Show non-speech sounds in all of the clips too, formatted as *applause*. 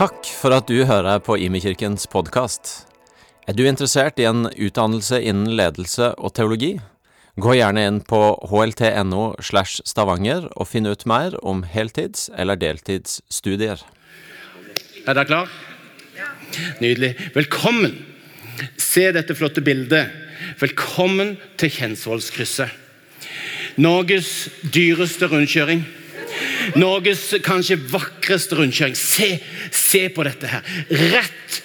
Takk for at du hører på Imekirkens podkast. Er du interessert i en utdannelse innen ledelse og teologi? Gå gjerne inn på hlt.no slash stavanger og finn ut mer om heltids- eller deltidsstudier. Er dere klar? Nydelig. Velkommen. Se dette flotte bildet. Velkommen til Kjensvollskrysset. Norges dyreste rundkjøring. Norges kanskje vakreste rundkjøring. Se, se på dette her. Rett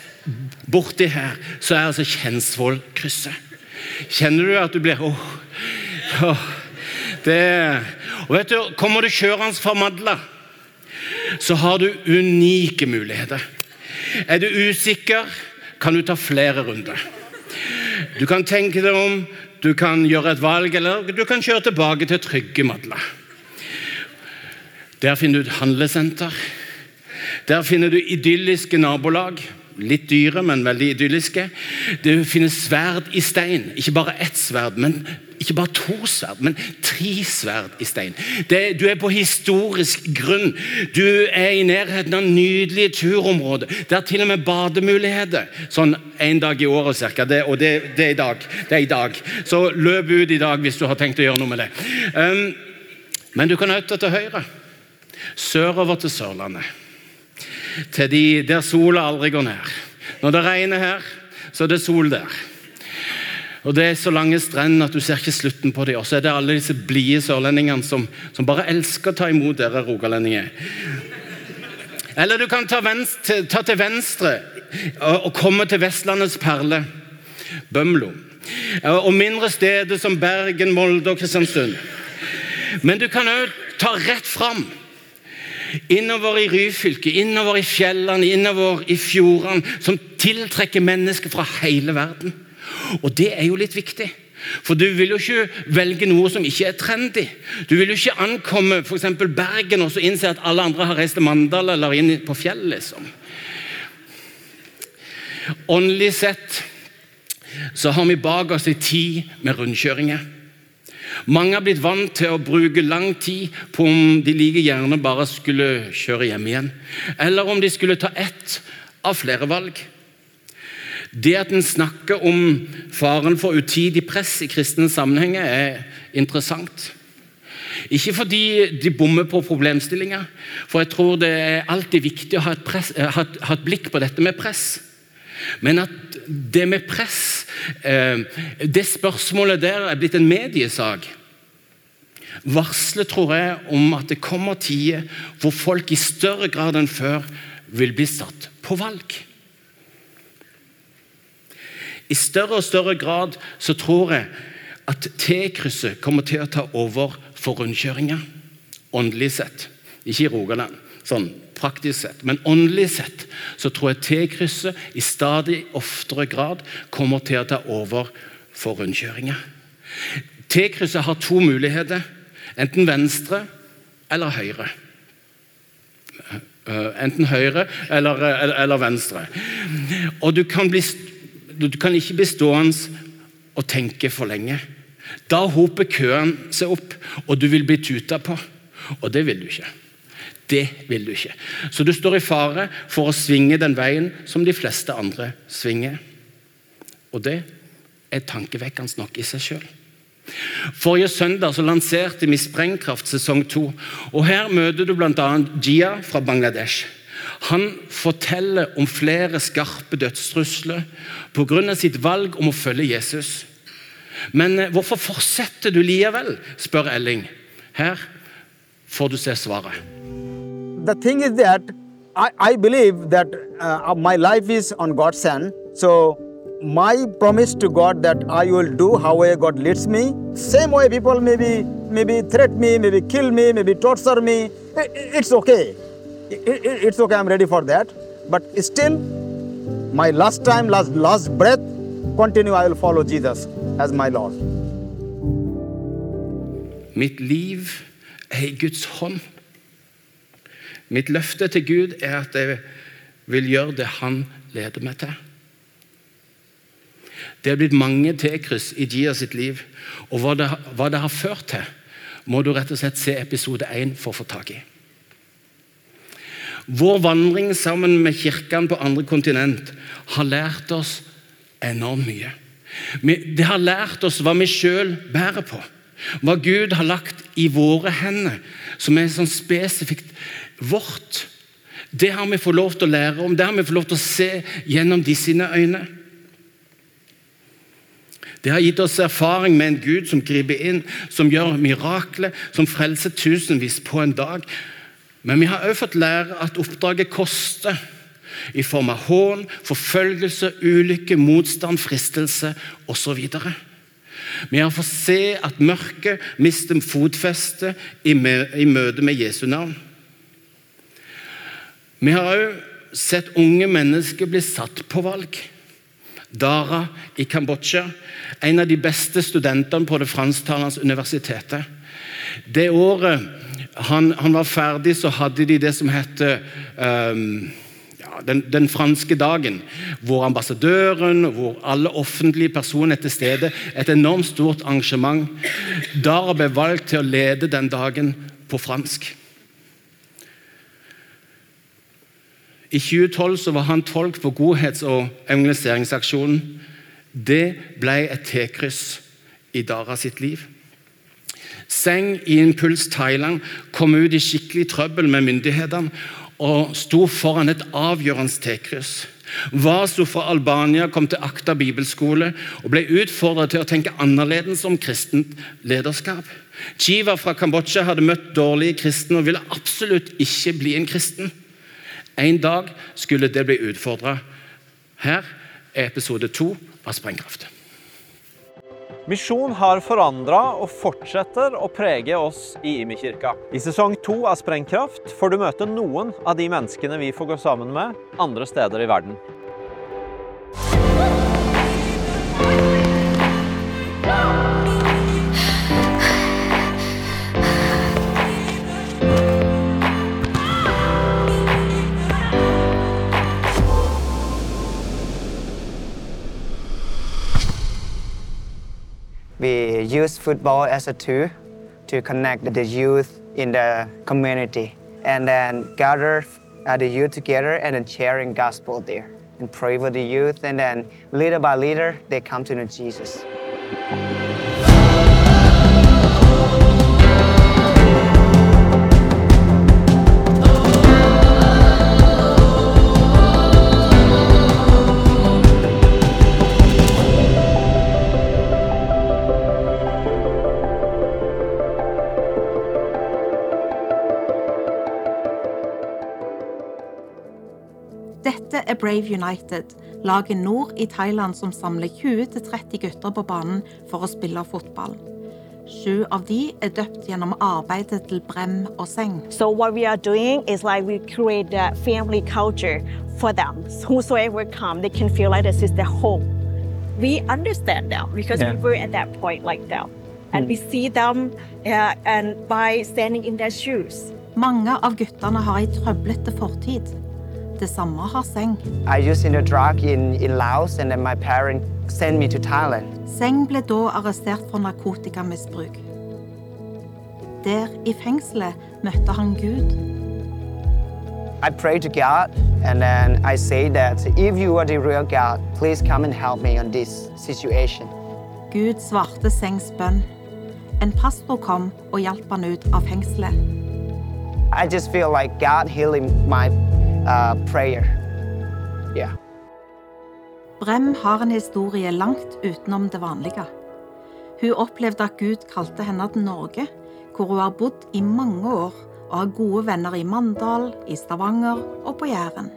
borti her så er altså Kjensvollkrysset. Kjenner du at du blir åh, åh, det Og vet du, Kommer du kjørende fra Madla, så har du unike muligheter. Er du usikker, kan du ta flere runder. Du kan tenke deg om, du kan gjøre et valg, eller du kan kjøre tilbake til trygge Madla. Der finner du et handlesenter. Der finner du idylliske nabolag. Litt dyre, men veldig idylliske. Du finnes sverd i stein. Ikke bare ett sverd, men ikke bare to sverd, men tre sverd i stein. Det, du er på historisk grunn. Du er i nærheten av nydelige turområder. Det er til og med bademuligheter. Sånn én dag i året ca. Og det, det, er i dag. det er i dag. Så løp ut i dag hvis du har tenkt å gjøre noe med det. Um, men du kan også til høyre. Sørover til Sørlandet. Til de der sola aldri går ned. Når det regner her, så er det sol der. Og Det er så lange strender at du ser ikke slutten på dem. Og så er det alle disse blide sørlendingene som, som, bare elsker å ta imot dere rogalendinger. Eller du kan ta, venstre, ta til venstre og, og komme til Vestlandets perle, Bømlo. Og mindre steder som Bergen, Molde og Kristiansund. Men du kan òg ta rett fram innover i Ryfylke, innover i fjellene, innover i fjordene, som tiltrekker mennesker fra hele verden. Og det er jo litt viktig. For du vil jo ikke velge noe som ikke er trendy. Du vil jo ikke ankomme f.eks. Bergen og så innse at alle andre har reist til Mandal eller inn på fjell, liksom. Åndelig sett så har vi bak oss ei tid med rundkjøringer. Mange har blitt vant til å bruke lang tid på om de like gjerne bare skulle kjøre hjem igjen, eller om de skulle ta ett av flere valg. Det at en snakker om faren for utidig press i kristne sammenhenger, er interessant. Ikke fordi de bommer på problemstillinger, for jeg tror det er alltid viktig å ha et, press, ha ha et blikk på dette med press. Men at det med press eh, Det spørsmålet der er blitt en mediesak. Varselet tror jeg, om at det kommer tider hvor folk i større grad enn før vil bli satt på valg. I større og større grad så tror jeg at T-krysset kommer til å ta over for rundkjøringer. Åndelig sett. Ikke i Rogaland, sånn praktisk sett. Men åndelig sett så tror jeg T-krysset i stadig oftere grad kommer til å ta over for rundkjøringer. T-krysset har to muligheter. Enten venstre eller høyre. Enten høyre eller, eller, eller venstre. Og du kan, bli, du kan ikke bli stående og tenke for lenge. Da hoper køen seg opp, og du vil bli tuta på. Og det vil du ikke. Det vil du ikke. Så du står i fare for å svinge den veien som de fleste andre svinger. Og det er tankevekkende nok i seg sjøl. Forrige søndag så lanserte vi Sprengkraft sesong to. og Her møter du bl.a. Jia fra Bangladesh. Han forteller om flere skarpe dødstrusler pga. sitt valg om å følge Jesus. Men eh, hvorfor fortsetter du likevel, spør Elling. Her får du se svaret. The thing is that I, I believe that uh, my life is on God's hand. So my promise to God that I will do however God leads me. Same way people maybe maybe threat me, maybe kill me, maybe torture me. It's okay. It's okay. I'm ready for that. But still, my last time, last last breath, continue. I will follow Jesus as my Lord. Mitt liv er i Guds hånd. Mitt løfte til Gud er at jeg vil gjøre det Han leder meg til. Det er blitt mange T-kryss i Gia sitt liv. Og hva det, hva det, har ført til, må du rett og slett se episode 1 for å få tak i. Vår vandring sammen med kirkene på andre kontinent har lært oss enormt mye. Det har lært oss hva vi sjøl bærer på. Hva Gud har lagt i våre hender, som er sånn spesifikt vårt. Det har vi fått lov til å lære om, det har vi fått lov til å se gjennom de sine øyne. Det har gitt oss erfaring med en Gud som griper inn, som gjør mirakler, som frelser tusenvis på en dag. Men vi har også fått lære at oppdraget koster. I form av hån, forfølgelse, ulykke, motstand, fristelse osv. Vi har fått se at mørket mister fotfeste i, møte med Jesu navn. Vi har òg sett unge mennesker bli satt på valg. Dara i Kambodsja, en av de beste studentene på det fransktalende universitetet. Det året han, han, var ferdig, så hadde de det som heter um, ja, den, den, franske dagen. Hvor ambassadøren, hvor alle offentlige personer er til stede. Et enormt stort arrangement. Dara ble valgt til å lede den dagen på fransk. I 2012 så var han tolk på godhets- og evangeliseringsaksjonen. Det ble et T-kryss i Dara sitt liv. Seng i Impuls Thailand kom ut i skikkelig trøbbel med myndighetene og sto foran et avgjørende T-kryss. Vaso fra Albania kom til Akta bibelskole og ble utfordret til å tenke annerledes om kristent lederskap. Chiva fra Kambodsja hadde møtt dårlige kristne og ville absolutt ikke bli en kristen. En dag skulle det bli utfordra. Her er episode to av Sprengkraft. Misjon har forandra og fortsetter å prege oss i Imi-kirka. I sesong to av Sprengkraft får du møte noen av de menneskene vi får gå sammen med andre steder i verden. Use football as a tool to connect the youth in the community and then gather the youth together and then sharing gospel there and pray for the youth and then little by little they come to know Jesus. Brave United, laget nord i Thailand som samler 20-30 gutter på banen for å spille fotball. Sju av de er døpt gjennom arbeidet til Brem og Seng. So what we are doing is like we create a family culture for them. Whosoever come, they can feel like this is their home. We understand them because yeah. we were at that point like them. And we see them uh, and by standing in their shoes. Mange av guttene har ei trøblete fortid. Det samme har Seng. In in, Laos. Seng ble da arrestert for narkotikamisbruk. Der i fengselet møtte han Gud. I prayed to God, and then I say that if you are the real God, please come and help me on this situation. Gud svarte Sengs bønn. En pastor kom og hjalp han ut av fengselet. I just feel like God healing my uh, prayer. Yeah. Brem har en historie langt utenom det vanlige. Hun opplevde at Gud kalte henne til Norge, hvor hun har bodd i mange år og har gode venner i Mandal, i Stavanger og på Jæren.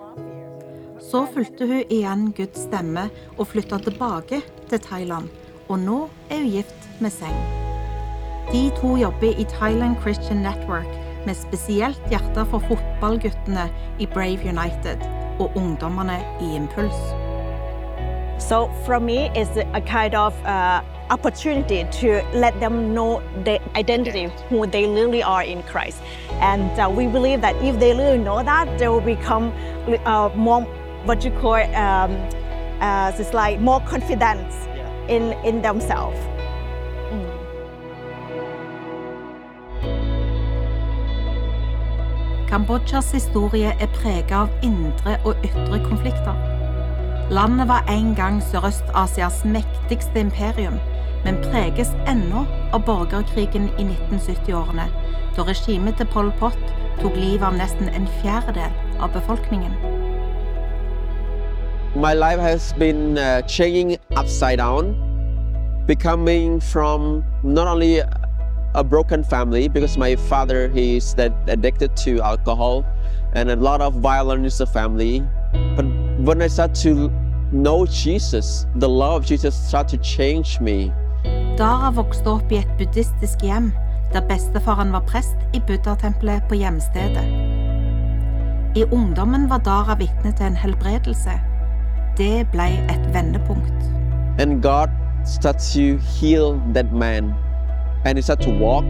Så fulgte hun igjen Guds stemme og flytta tilbake til Thailand, og nå er hun gift med Seng. De to jobber i Thailand Christian Network med spesielt hjerte for fotballguttene i Brave United og ungdommene i Impuls. So for me, it's a kind of uh, opportunity to let them know the identity, who they really are in Christ. And uh, we believe that if they really know that, they will become uh, more, what you call, um, uh, it's like more confidence yeah. in, in themselves. Kambodsjas historie er preget av indre og ytre konflikter. Landet var en gang Sørøst-Asias mektigste imperium, men preges ennå av borgerkrigen i 1970-årene, da regimet til Pol Pot tok livet av nesten en fjerdedel av befolkningen. my life has been uh, changing upside down, becoming from not only a broken family because my father he's that addicted to alcohol and a lot of violence in the family, but when I start to know Jesus, the love of Jesus started to change me. Dara vokste opp i et buddhistisk hjem, der bestefaren var prest i buddhatempelet på hjemstedet. I ungdommen var Dara vitne til en helbredelse. Det ble et vendepunkt. And God starts to heal that man. And he started to walk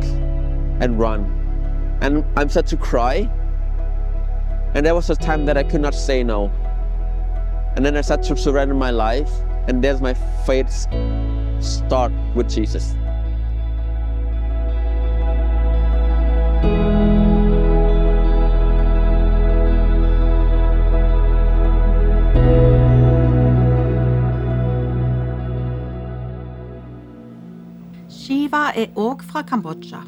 and run. And I'm started to cry. And there was a time that I could not say no. And then I started to surrender my life. And there's my faith start with Jesus. Er òg fra Kambodsja.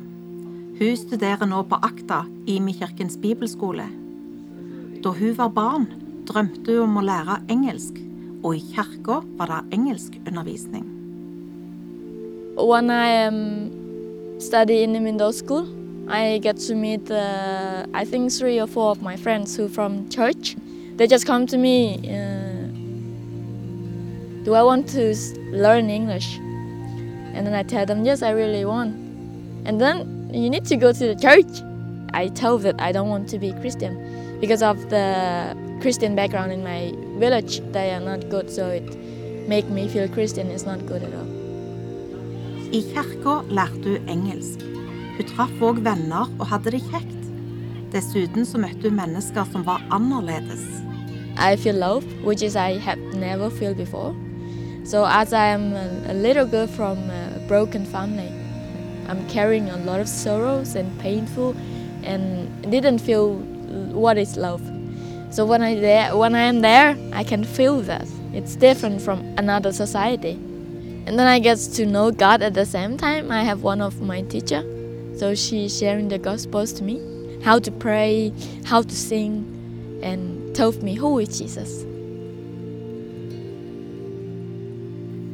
Hun studerer nå på Akta, Imi-kirkens bibelskole. Da hun var barn, drømte hun om å lære engelsk, og i kirka var det engelskundervisning. When I um, study in the middle school, I get to meet uh, I think three or four of my friends who from church. They just come to me. Uh, Do I want to learn English? And then I tell them yes, I really want. And then you need to go to the church. I tell that I don't want to be Christian because of the Christian background in my village. They are not good, so it make me feel Christian is not good at all. I kirka lærte hun engelsk. Hun traff òg venner og hadde det kjekt. Dessuten så møtte hun mennesker som var annerledes. I feel love, which is I have never felt before. So as I am a, little girl from a broken family, I'm carrying a lot of sorrows and painful, and didn't feel what is love. So when I there, when I am there, I can feel that it's different from another society. And then I get to know God at the same time. I have one of my teacher, so she's sharing the gospels to me, how to pray, how to sing, and told me who is Jesus.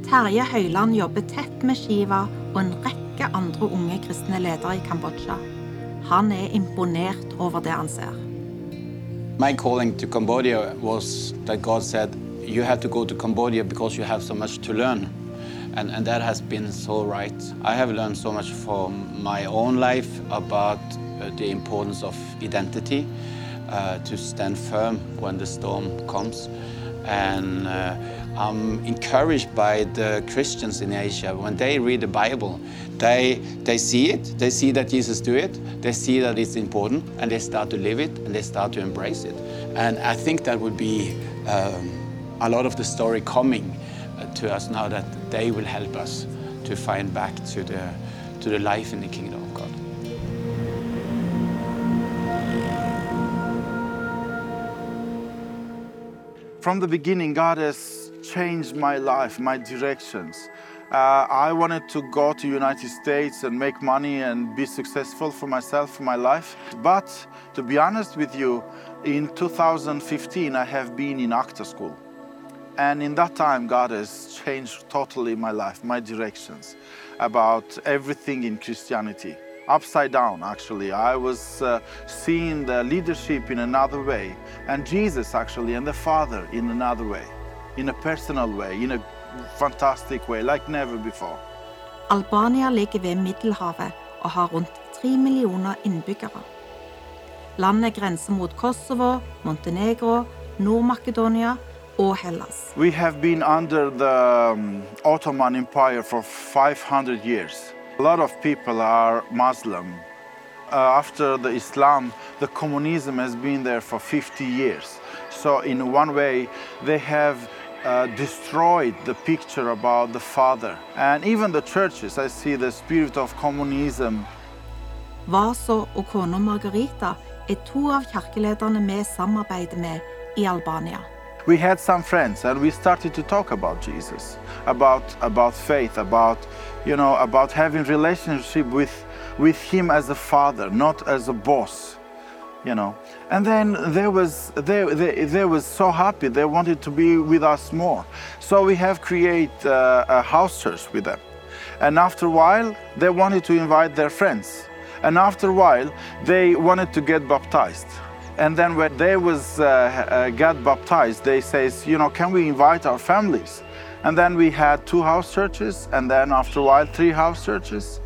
Terje Høiland jobber tett med Shiva og en rekke andre unge kristne ledere i Kambodsja. Han er imponert over det han ser. My calling to Cambodia was that God said, You have to go to Cambodia because you have so much to learn. And, and that has been so right. I have learned so much from my own life about uh, the importance of identity, uh, to stand firm when the storm comes. And uh, I'm encouraged by the Christians in Asia. When they read the Bible, they, they see it, they see that Jesus do it, they see that it's important, and they start to live it, and they start to embrace it. And I think that would be um, a lot of the story coming uh, to us now that they will help us to find back to the, to the life in the kingdom of God. From the beginning, God has changed my life, my directions. Uh, I wanted to go to United States and make money and be successful for myself, for my life. But to be honest with you, in 2015, I have been in ACTA school. And in that time, God has changed totally my life, my directions about everything in Christianity. Upside down, actually. I was uh, seeing the leadership in another way, and Jesus, actually, and the Father in another way, in a personal way, in a fantastic way, like never before. Albania ligger ved Middelhavet og har rundt tre millioner innbyggere. Landet grenser mot Kosovo, Montenegro, Nord-Makedonia og Hellas. We have been under the um, Ottoman Empire for 500 years. A lot of people are Muslim. Uh, after the Islam, the communism has been there for 50 years. So, in one way, they have uh, destroyed the picture about the Father. And even the churches, I see the spirit of communism Vaso og kona Margarita er to av kirkelederne vi samarbeider med i Albania. we had some friends and we started to talk about jesus about about faith about you know about having relationship with with him as a father not as a boss you know. And then there was they, they, they was so happy they wanted to be with us more. So we have create uh, a house church with them. And after a while they wanted to invite their friends. And after a while they wanted to get baptized. And then when they was uh, uh, got baptized they says you know can we invite our families? And then we had two house churches and then after a while three house churches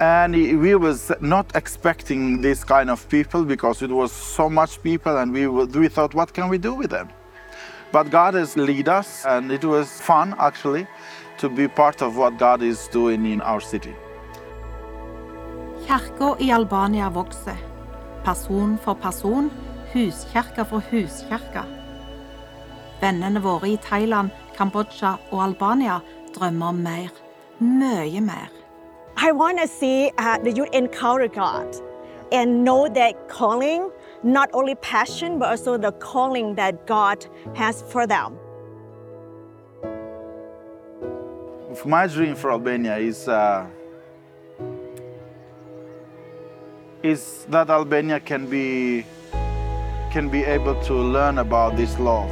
and we was not expecting this kind of people because it was so much people and we, we thought what can we do with them but god has lead us and it was fun actually to be part of what god is doing in our city Kirka i Albania vokser. Person for person, huskirke for huskirke. Vennene våre i Thailand, Kambodsja og Albania drømmer om mer. Mye mer. I want to see uh, the youth encounter God and know that calling, not only passion, but also the calling that God has for them. my dream for albania is uh, is that albania can be can be able to learn about this love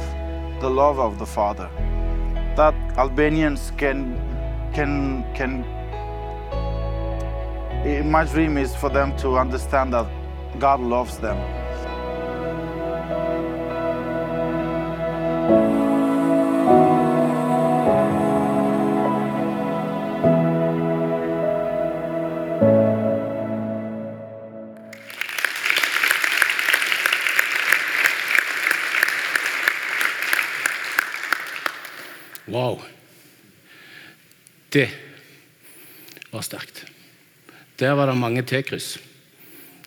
the love of the father that albanians can can can my dream is for them to understand that god loves them Wow. Det var sterkt. Der var det mange T-kryss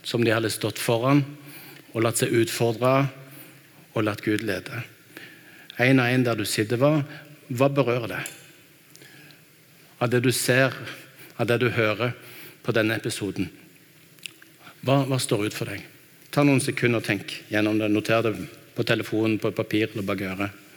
som de hadde stått foran og latt seg utfordre og latt Gud lede. En og en der du sitter, hva, hva berører det? Av det du ser, av det du hører på denne episoden. Hva, hva står ut for deg? Ta noen sekunder og tenk gjennom det. Noter det på telefonen, på papir eller bak øret.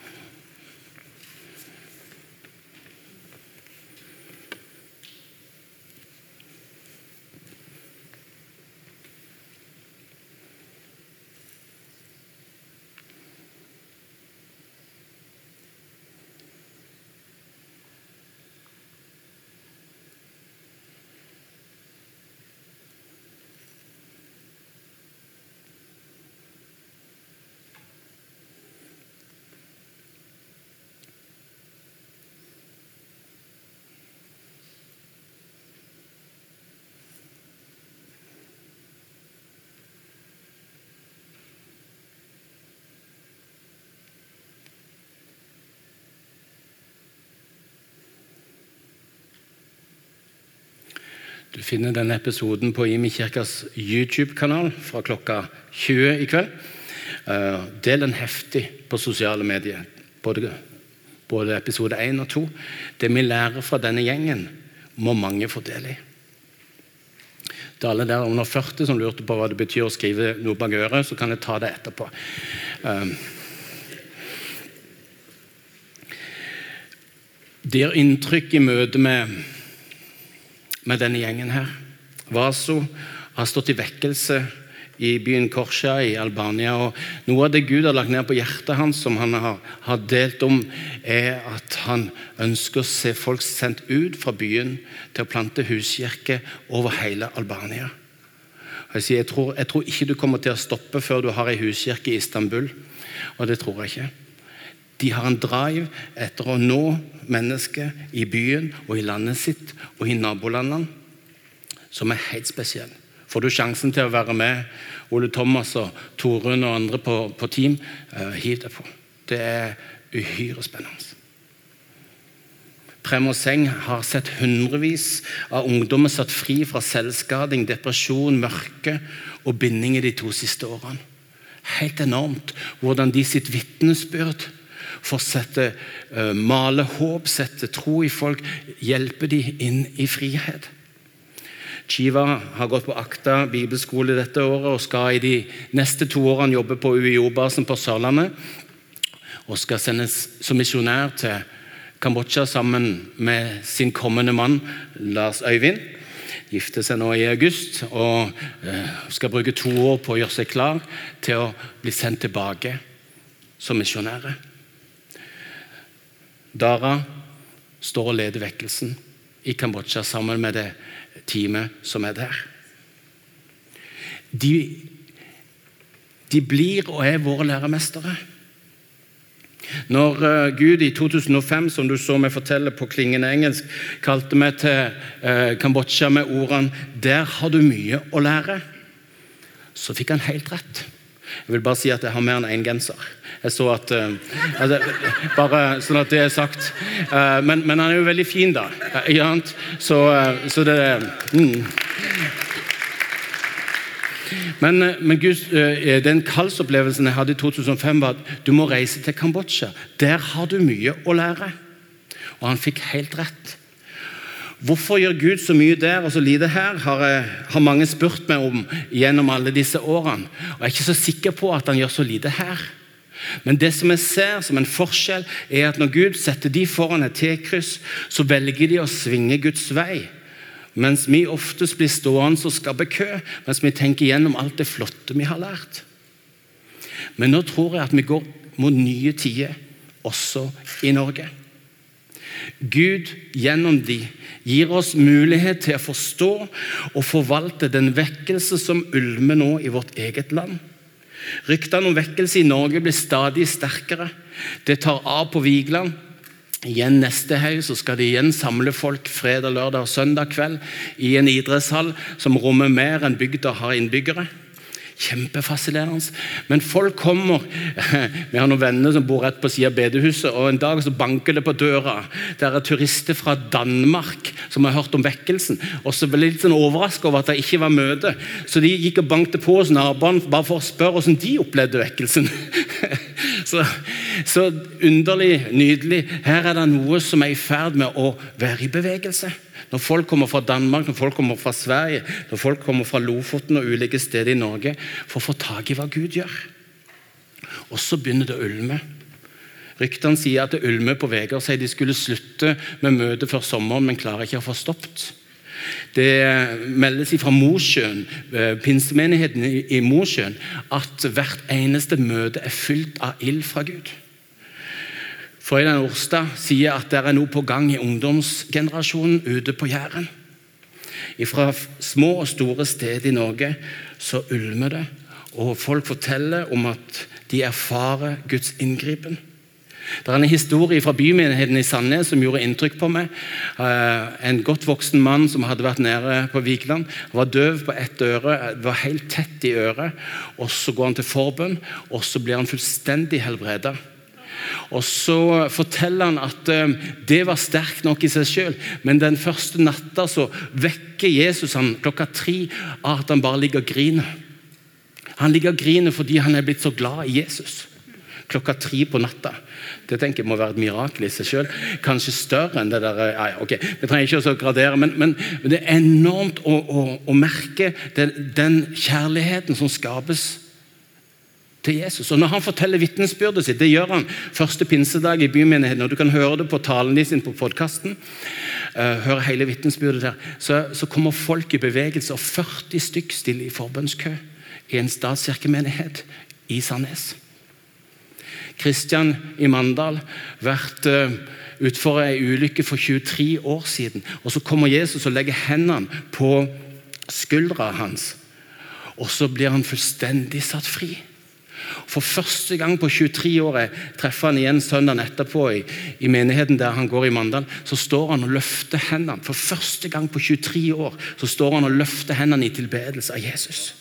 Du finner denne episoden på Imi kirkas YouTube-kanal fra klokka 20 i kveld. Eh, del den heftig på sosiale medier, både, både episode 1 og 2. Det vi lærer fra denne gjengen, må mange få del i. Til alle der under 40 som lurte på hva det betyr å skrive noe bak øret, så kan jeg ta det etterpå. Eh, Det gjør inntrykk i møte med med denne gjengen her. Vaso har stått i vekkelse i byen Korsia i Albania. og Noe av det Gud har lagt ned på hjertet hans, som han har, har delt om, er at han ønsker å se folk sendt ut fra byen til å plante huskirke over hele Albania. Jeg, sier, jeg, tror, jeg tror ikke du kommer til å stoppe før du har ei huskirke i Istanbul. Og det tror jeg ikke. De har en drive etter å nå mennesker i byen og i landet sitt og i nabolandene som er helt spesiell. Får du sjansen til å være med Ole Thomas og Torunn og andre på, på team, eh, hiv deg på. Det er uhyre spennende. Prem og Seng har sett hundrevis av ungdommer satt fri fra selvskading, depresjon, mørke og bindinger de to siste årene. Helt enormt hvordan de sitt vitnesbyrd får sette, uh, male håp, sette tro i folk, hjelpe dem inn i frihet. Shiva har gått på Akta bibelskole dette året og skal i de neste to årene jobbe på UiO-basen på Sørlandet. Og skal sendes som misjonær til Kambodsja sammen med sin kommende mann Lars Øyvind. Gifter seg nå i august og eh, skal bruke to år på å gjøre seg klar til å bli sendt tilbake som misjonærer. Dara står og leder vekkelsen i Kambodsja sammen med det teamet som er der. De, de blir og er våre læremestere. Når uh, Gud i 2005, som du så meg fortelle på klingende engelsk, kalte meg til uh, Kambodsja med ordene 'Der har du mye å lære', så fikk han helt rett. Jeg vil bare si at jeg har mer enn én genser. Jeg så at uh, altså, Bare sånn at det er sagt. Uh, men, men, han er jo veldig fin, da. Uh, så, så, det mm. Men, eh, men Gud, eh, den kallsopplevelsen jeg hadde i 2005, var at du må reise til Kambodsja. Der har du mye å lære. Og han fikk helt rett. Hvorfor gjør Gud så mye der og så lite her, har, jeg, har mange spurt meg om gjennom alle disse årene. Og Jeg er ikke så sikker på at han gjør så lite her. Men det som jeg ser som en forskjell, er at når Gud setter de foran et T-kryss, så velger de å svinge Guds vei. Mens vi oftest blir stående og skabbe kø, mens vi tenker gjennom alt det flotte vi har lært. Men nå tror jeg at vi går mot nye tider, også i Norge. Gud gjennom de gir oss mulighet til å forstå og forvalte den vekkelse som ulmer nå i vårt eget land. Ryktene om vekkelse i Norge blir stadig sterkere. Det tar av på Vigeland. Igjen Neste høy så skal de igjen samle folk fredag, lørdag og søndag kveld i en idrettshall som rommer mer enn bygda har innbyggere. Kjempefascinerende. Men folk kommer *laughs* Vi har noen venner som bor rett på siden av bedehuset. og En dag så banker det på døra. Der er turister fra Danmark som har hørt om vekkelsen. Og så ble litt sånn overraska over at det ikke var møte. Så de gikk og bankte på hos naboene bare for å spørre hvordan de opplevde vekkelsen. *laughs* Så, så underlig, nydelig. Her er det noe som er i ferd med å være i bevegelse. Når folk kommer fra Danmark, når folk kommer fra Sverige, når folk kommer fra Lofoten og ulike steder i Norge for å få tak i hva Gud gjør. Og så begynner det å ulme. Ryktene sier at det ulmer på Vegard. Sier de skulle slutte med møtet før sommeren, men klarer ikke å få stoppet. Det meldes fra Mosjøen, eh, pinsemenigheten i Mosjøen, at hvert eneste møte er fylt av ild fra Gud. Frøyland Orstad sier at det er noe på gang i ungdomsgenerasjonen ute på Jæren. Fra små og store steder i Norge så ulmer det, og folk forteller om at de erfarer Guds inngripen. Det er en historie fra bymenigheten i Sandnes som gjorde inntrykk på meg. Eh, en godt voksen mann som hadde vært nede på Vigeland. var døv på ett øre, var helt tett i øret. og Så går han til forbønn, og så blir han fullstendig helbreda. Og Så forteller han at eh, det var sterkt nok i seg sjøl, men den første natta så vekker Jesus han klokka tre av at han bare ligger og griner. Han ligger og griner fordi han er blitt så glad i Jesus klokka tre på natta. Det tenker jeg må være et mirakel i seg sjøl. Kanskje større enn det der ja, ok, Vi trenger ikke å gradere, men, men, men, det er enormt å, å, å merke den, den, kjærligheten som skapes til Jesus. Og Når han forteller vitnesbyrdet sitt, det gjør han første pinsedag i bymenigheten, og du kan høre det på talen din på podkasten, eh, høre hele vitnesbyrdet der, så, så, kommer folk i bevegelse, og 40 stykk stiller i forbønnskø i en statskirkemenighet i Sandnes. Kristian i Mandal vært uh, utfor ei ulykke for 23 år siden. Og Så kommer Jesus og legger hendene på skuldra hans. Og så blir han fullstendig satt fri. For første gang på 23 år treffer han igjen søndagen etterpå i, i, menigheten der han går i Mandal. Så står han og løfter hendene. For første gang på 23 år så står han og løfter hendene i tilbedelse av Jesus.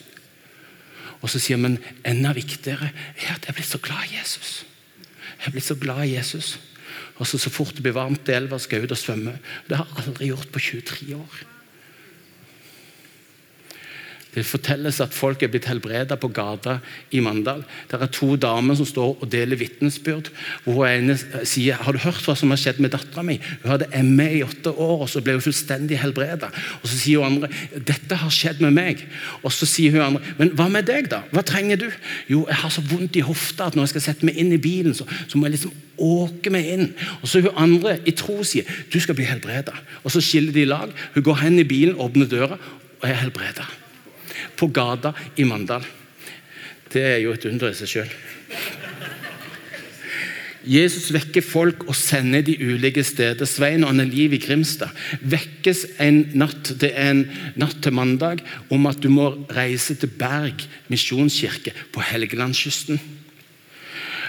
Og så sier han men enda viktigere er at jeg blir så glad i Jesus. Jeg blir så glad i Jesus. Og så, så fort det blir varmt i elva, skal jeg ut og svømme. Det har jeg aldri gjort på 23 år. Det fortelles at folk er blitt helbreda på gata i Mandal. Det er to damer som står og deler vitnesbyrd. hun sier har du hørt hva som har skjedd med dattera mi. Hun hadde ME i åtte år, og så ble hun fullstendig helbreda. Og så sier hun andre dette har skjedd med meg. Og så sier hun andre men hva med deg, da? Hva trenger du? Jo, jeg har så vondt i hofta at når jeg skal sette meg inn i bilen, så, så må jeg liksom åke meg inn. Og så hun andre i tro sier du skal bli helbreda. Og så skiller de lag. Hun går hen i bilen, åpner døra og er helbreda på gata i Mandal. Det er jo et under i seg sjøl. Jesus vekker folk og sender de ulike steder. Svein og Anne-Liv i Grimstad vekkes en natt det er en natt til mandag om at du må reise til Berg misjonskirke på Helgelandskysten.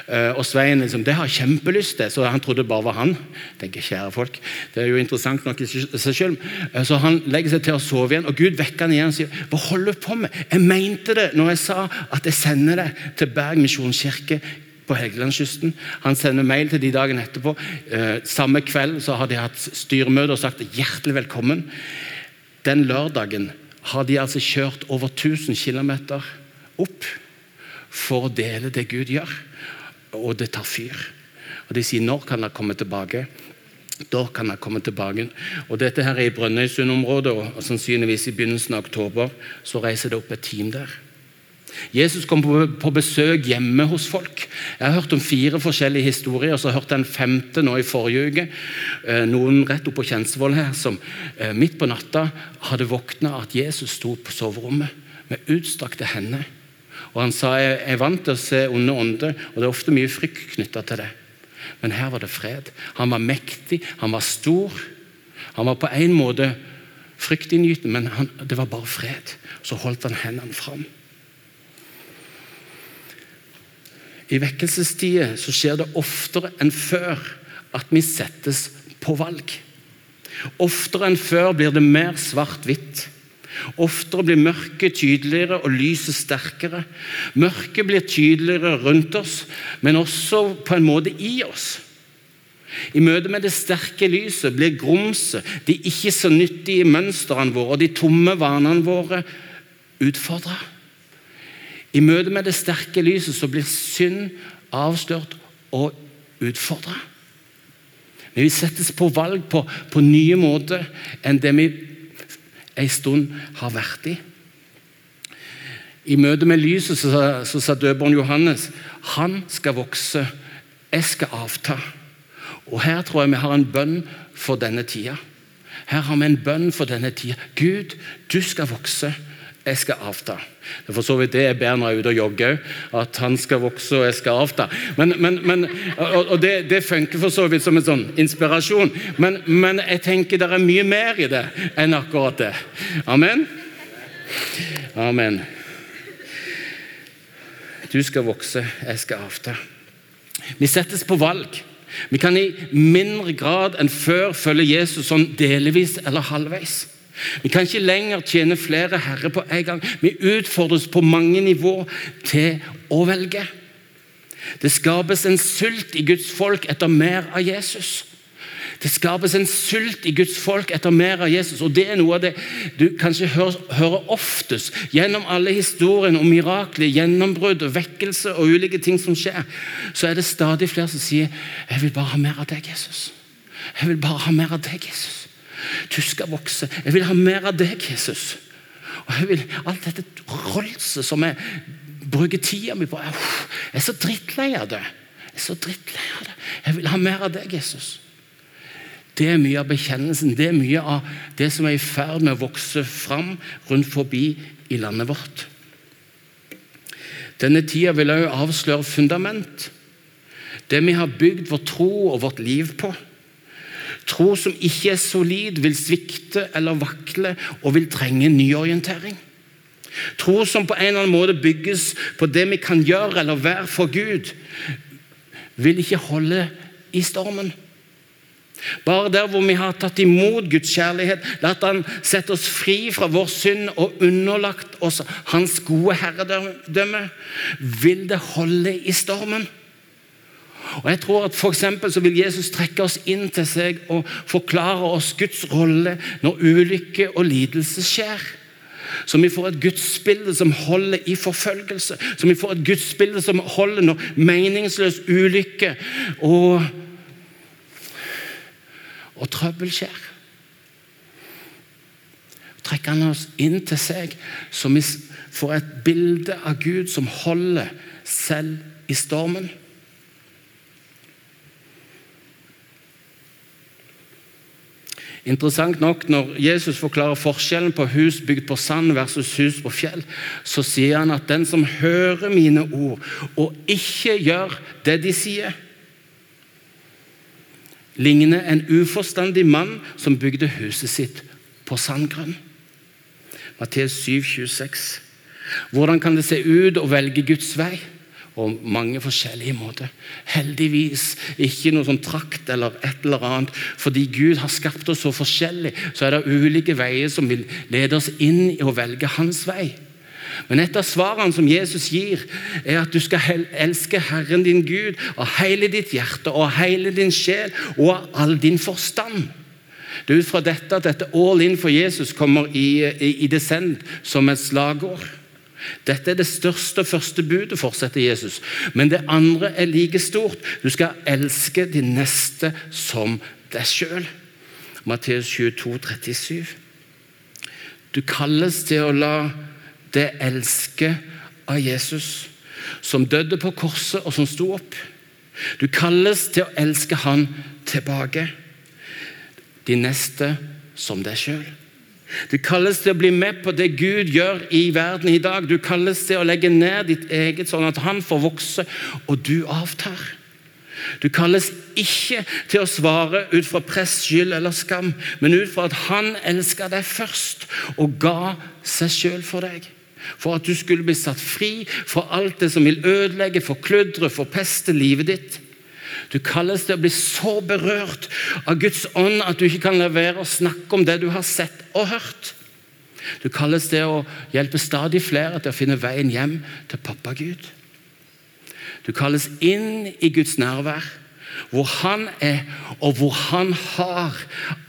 Uh, og Svein liksom, det har kjempelyst til, så han trodde det bare var han. tenker kjære folk, Det er jo interessant nok i seg selv. Uh, så han legger seg til å sove igjen, og Gud vekker han igjen og sier hva holder du på med? Jeg mente det når jeg sa at jeg sender deg til Berg misjonskirke på Helgelandskysten. Han sender mail til de dagen etterpå. Uh, samme kveld så har de hatt styremøte og sagt hjertelig velkommen. Den lørdagen har de altså kjørt over 1000 km opp for å dele det Gud gjør og det tar fyr. Og De sier 'når kan dere komme tilbake'? Da kan dere komme tilbake. Og Dette her er i Brønnøysund-området, og sannsynligvis i begynnelsen av oktober så reiser det opp et team der. Jesus kom på besøk hjemme hos folk. Jeg har hørt om fire forskjellige historier, så jeg hørt en femte nå i forrige uke. Eh, noen rett oppå på Kjensvoll her som eh, midt på natta hadde våkna at Jesus sto på soverommet med utstrakte hender og Han sa jeg er vant til å se onde ånder, og det er ofte mye frykt knytta til det. Men her var det fred. Han var mektig, han var stor. Han var på en måte fryktinngytende, men han, det var bare fred. Så holdt han hendene fram. I vekkelsestider så skjer det oftere enn før at vi settes på valg. Oftere enn før blir det mer svart-hvitt. Oftere blir mørket tydeligere og lyset sterkere. Mørket blir tydeligere rundt oss, men også på en måte i oss. I møte med det sterke lyset blir grumset, de ikke så nyttige mønstrene våre og de tomme vanene våre utfordra. I møte med det sterke lyset så blir synd avslørt og utfordra. Men vi settes på valg på, på nye måter enn det vi en stund har vært i. I møte med lyset så, så sa døperen Johannes han skal vokse, jeg skal avta. Og Her tror jeg vi har en bønn for denne tida. Her har vi en bønn for denne tida. Gud, du skal vokse, jeg skal avta. Det er for så vidt det jeg ber når jeg er ute og jogger, at han skal vokse og jeg skal avta. Men, men, men, og det, det, funker for så vidt som en sånn inspirasjon, men jeg tenker det er mye mer i det enn akkurat det. Amen? Amen. Du skal vokse, jeg skal avta. Vi settes på valg. Vi kan i mindre grad enn før følge Jesus sånn delvis eller halvveis. Vi kan ikke lenger tjene flere herrer på en gang. Vi utfordres på mange nivå til å velge. Det skapes en sult i Guds folk etter mer av Jesus. Det skapes en sult i Guds folk etter mer av Jesus. og Det er noe av det du kanskje hører, hører oftest gjennom alle historiene om mirakler, gjennombrudd, vekkelse og ulike ting som skjer. Så er det stadig flere som sier 'Jeg vil bare ha mer av deg, Jesus'. Jeg vil bare ha mer av deg, Jesus. Du skal vokse. Jeg vil ha mer av deg, Jesus. Og jeg vil Alt dette rolset som jeg bruker tida mi på Jeg er så drittlei av det. Jeg er så drittlei av det. Jeg vil ha mer av deg, Jesus. Det er mye av bekjennelsen, det er mye av det som er i ferd med å vokse fram rundt forbi i landet vårt. Denne tida vil også avsløre fundament. Det vi har bygd vår tro og vårt liv på. Tro som ikke er solid, vil svikte eller vakle og vil trenge nyorientering. Tro som på en eller annen måte bygges på det vi kan gjøre eller være for Gud, vil ikke holde i stormen. Bare der hvor vi har tatt imot Guds kjærlighet, latt Han sette oss fri fra vår synd og underlagt oss Hans gode herredømme, vil det holde i stormen. Og jeg tror at for så vil Jesus trekke oss inn til seg og forklare oss Guds rolle når ulykke og lidelse skjer. Så vi får et gudsbilde som holder i forfølgelse. Så vi får et gudsbilde som holder når meningsløs ulykke og, og trøbbel skjer. Trekker han oss inn til seg, så vi får et bilde av Gud som holder selv i stormen. Interessant nok, Når Jesus forklarer forskjellen på hus bygd på sand versus hus på fjell, så sier han at den som hører mine ord og ikke gjør det de sier, ligner en uforstandig mann som bygde huset sitt på sandgrunn. Matteus 7, 26. Hvordan kan det se ut å velge Guds vei? Og mange forskjellige måter. Heldigvis ikke noe sånn trakt eller et eller annet. Fordi Gud har skapt oss så forskjellig, så er det ulike veier som vil lede oss inn i å velge hans vei. Men et av svarene som Jesus gir, er at du skal elske Herren din Gud av hele ditt hjerte og hele din sjel og av all din forstand. Det er ut fra dette at dette all in for Jesus kommer i, i, i descent som et slagord. Dette er det største og første budet, fortsetter Jesus. Men det andre er like stort. Du skal elske de neste som deg sjøl. Matteus 22, 37. Du kalles til å la det elske av Jesus, som døde på korset og som sto opp. Du kalles til å elske Han tilbake. De neste som deg sjøl. Du kalles til å bli med på det Gud gjør i verden i dag. Du kalles til å legge ned ditt eget, sånn at han får vokse, og du avtar. Du kalles ikke til å svare ut fra press, skyld eller skam, men ut fra at han elska deg først og ga seg sjøl for deg. For at du skulle bli satt fri fra alt det som vil ødelegge, forkludre, forpeste livet ditt. Du kalles til å bli så berørt av Guds ånd at du ikke kan la være å snakke om det du har sett og hørt. Du kalles til å hjelpe stadig flere til å finne veien hjem til pappa Gud. Du kalles inn i Guds nærvær, hvor Han er, og hvor Han har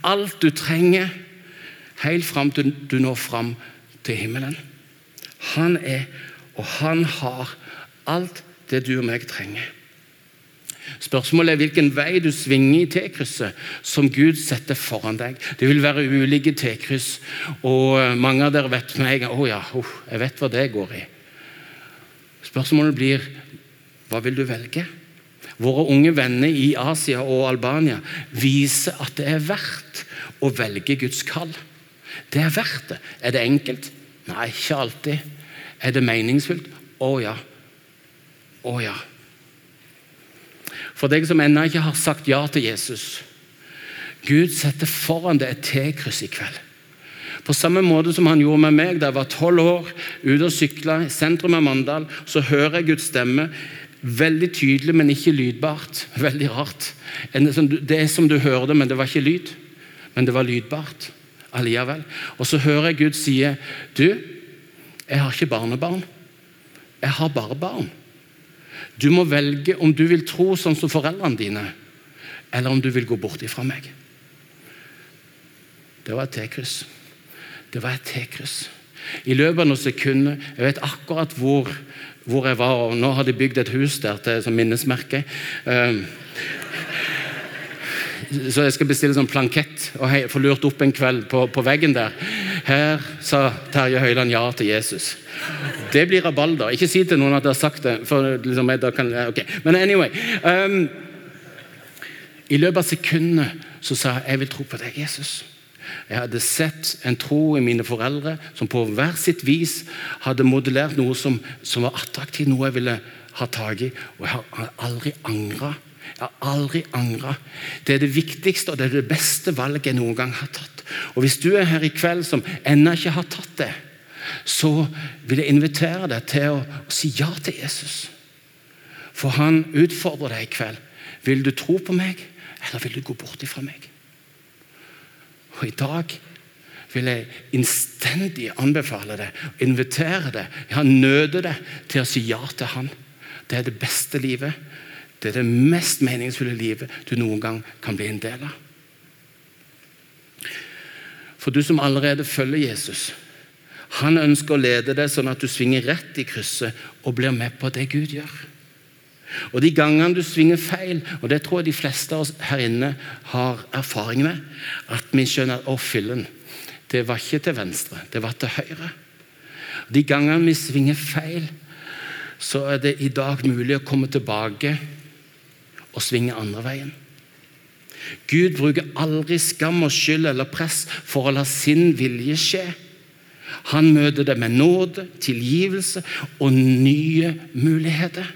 alt du trenger, helt fram til du når fram til himmelen. Han er, og han har alt det du og meg trenger. Spørsmålet er hvilken vei du svinger i T-krysset som Gud setter foran deg. Det vil være ulike T-kryss, og eh, mange av dere vet en gang oh ja, oh, jeg vet hva det går i. Spørsmålet blir hva vil du velge? Våre unge venner i Asia og Albania viser at det er verdt å velge Guds kall. Det er verdt det. Er det enkelt? Nei, ikke alltid. Er det meningsfullt? Å ja. Å ja. For deg som ennå ikke har sagt ja til Jesus. Gud setter foran deg et T-kryss i kveld. På samme måte som han gjorde med meg da jeg var tolv år, ute og sykla i sentrum av Mandal, så hører jeg Guds stemme veldig tydelig, men ikke lydbart. *laughs* Veldig rart. Det er som du hører det, men det var ikke lyd. Men det var lydbart allikevel. Og så hører jeg Gud si Du, jeg har ikke barnebarn. Jeg har bare barn. Du må velge om du vil tro sånn som foreldrene dine, eller om du vil gå bort ifra meg. Det var et T-kryss. Det var et T-kryss. I løpet av noen sekunder Jeg vet akkurat hvor, hvor, jeg var. og Nå har de bygd et hus der til som minnesmerke. Um, så jeg skal bestille sånn plankett og få lurt opp en kveld på, på veggen der. Her sa Terje Høiland ja til Jesus. Det blir rabalder. Ikke si til noen at jeg har sagt det. for liksom, kan, ok. Men anyway um, I løpet av sekundene sa jeg jeg vil tro på deg, Jesus. Jeg hadde sett en tro i mine foreldre som på hver sitt vis hadde modellert noe som, som var attraktivt, noe jeg ville ha tak i. Og jeg har aldri angra. Jeg har aldri angra. Det er det viktigste og det er det beste valget jeg noen gang har tatt. Og Hvis du er her i kveld som ennå ikke har tatt det, så vil jeg invitere deg til å, si ja til Jesus. For han utfordrer deg i kveld. Vil du tro på meg, eller vil du gå bort ifra meg? Og I dag vil jeg innstendig anbefale deg, invitere deg, ja, nøde deg til å si ja til Han. Det er det beste livet. Det er det mest meningsfulle livet du noen gang kan bli en del av. For du som allerede følger Jesus, Han ønsker å lede deg sånn at du svinger rett i krysset og blir med på det Gud gjør. Og de gangene du svinger feil, og det tror jeg de fleste av oss her inne har erfaring med, at vi skjønner at å, fillen, det var ikke til venstre, det var til høyre. De gangene vi svinger feil, så er det i dag mulig å komme tilbake og svinge andre veien. Gud bruker aldri skam og skyld eller press for å la sin vilje skje. Han møter det med nåde, tilgivelse og nye muligheter.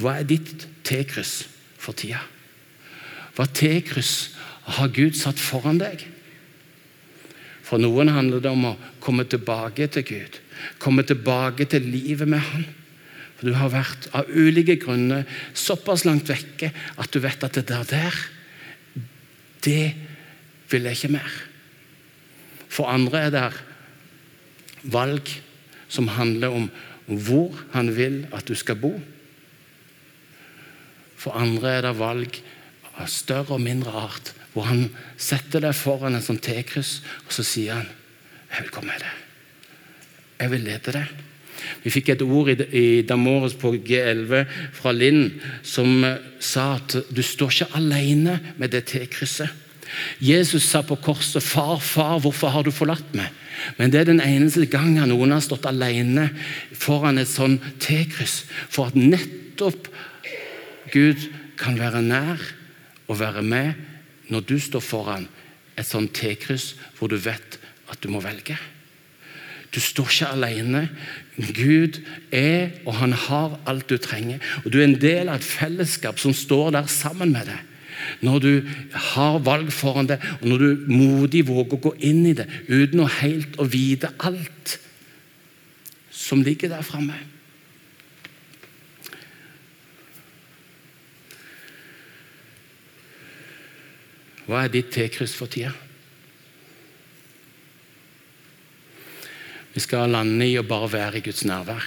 Hva er ditt T-kryss for tida? Hva T-kryss har Gud satt foran deg? For noen handler det om å komme tilbake til Gud. Komme tilbake til livet med Han. For Du har vært av ulike grunner såpass langt vekke at du vet at det der, der det vil jeg ikke mer. For andre er det valg som handler om hvor han vil at du skal bo. For andre er det valg av større og mindre art, hvor han setter deg foran en sånn T-kryss, og så sier han 'Jeg vil komme med deg. Jeg vil lede deg'. Vi fikk et ord i, i Damores på G11 fra Linn som eh, sa at du står ikke alene med det T-krysset. Jesus sa på korset 'Far, far, hvorfor har du forlatt meg?' Men det er den eneste gangen noen har stått alene foran et sånn T-kryss. For at nettopp Gud kan være nær og være med når du står foran et sånt T-kryss hvor du vet at du må velge. Du står ikke alene. Gud er og han har alt du trenger. Og Du er en del av et fellesskap som står der sammen med deg. Når du har valg foran deg, og når du modig våger å gå inn i det uten å helt å vite alt som ligger der framme. Hva er ditt T-kryss for tida? Vi skal lande i å bare være i Guds nærvær.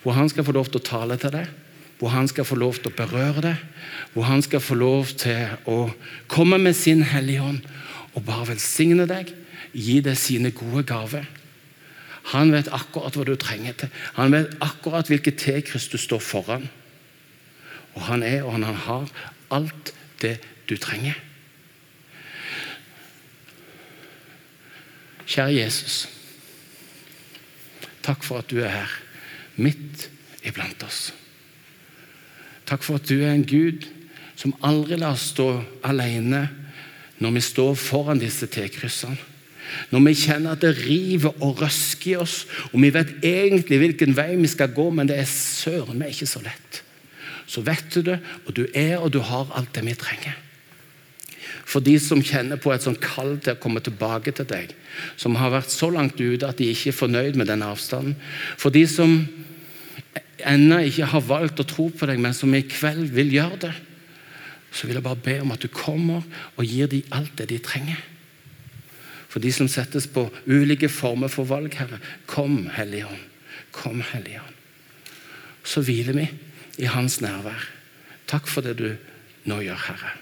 Hvor han skal få lov til å tale til deg, hvor han skal få lov til å berøre deg, hvor han skal få lov til å komme med sin Hellige Ånd og bare velsigne deg, gi deg sine gode gaver. Han vet akkurat hva du trenger til. Han vet akkurat hvilket T-kryss du står foran. Og han er og han har alt det du trenger. Kjære Jesus. Takk for at du er her, midt iblant oss. Takk for at du er en Gud som aldri lar oss stå alene når vi står foran disse T-kryssene. Når vi kjenner at det river og røsker i oss, og vi vet egentlig hvilken vei vi skal gå, men det er søren meg ikke så lett. Så vet du det, og du er og du har alt det vi trenger. For de som kjenner på et sånn kall til å komme tilbake til deg, som har vært så langt ute at de ikke er fornøyd med den avstanden. For de som ennå ikke har valgt å tro på deg, men som i kveld vil gjøre det, så vil jeg bare be om at du kommer og gir dem alt det de trenger. For de som settes på ulike former for valg, Herre, kom, Hellige Ånd. Kom, Hellige Ånd. Så hviler vi i Hans nærvær. Takk for det du nå gjør, Herre.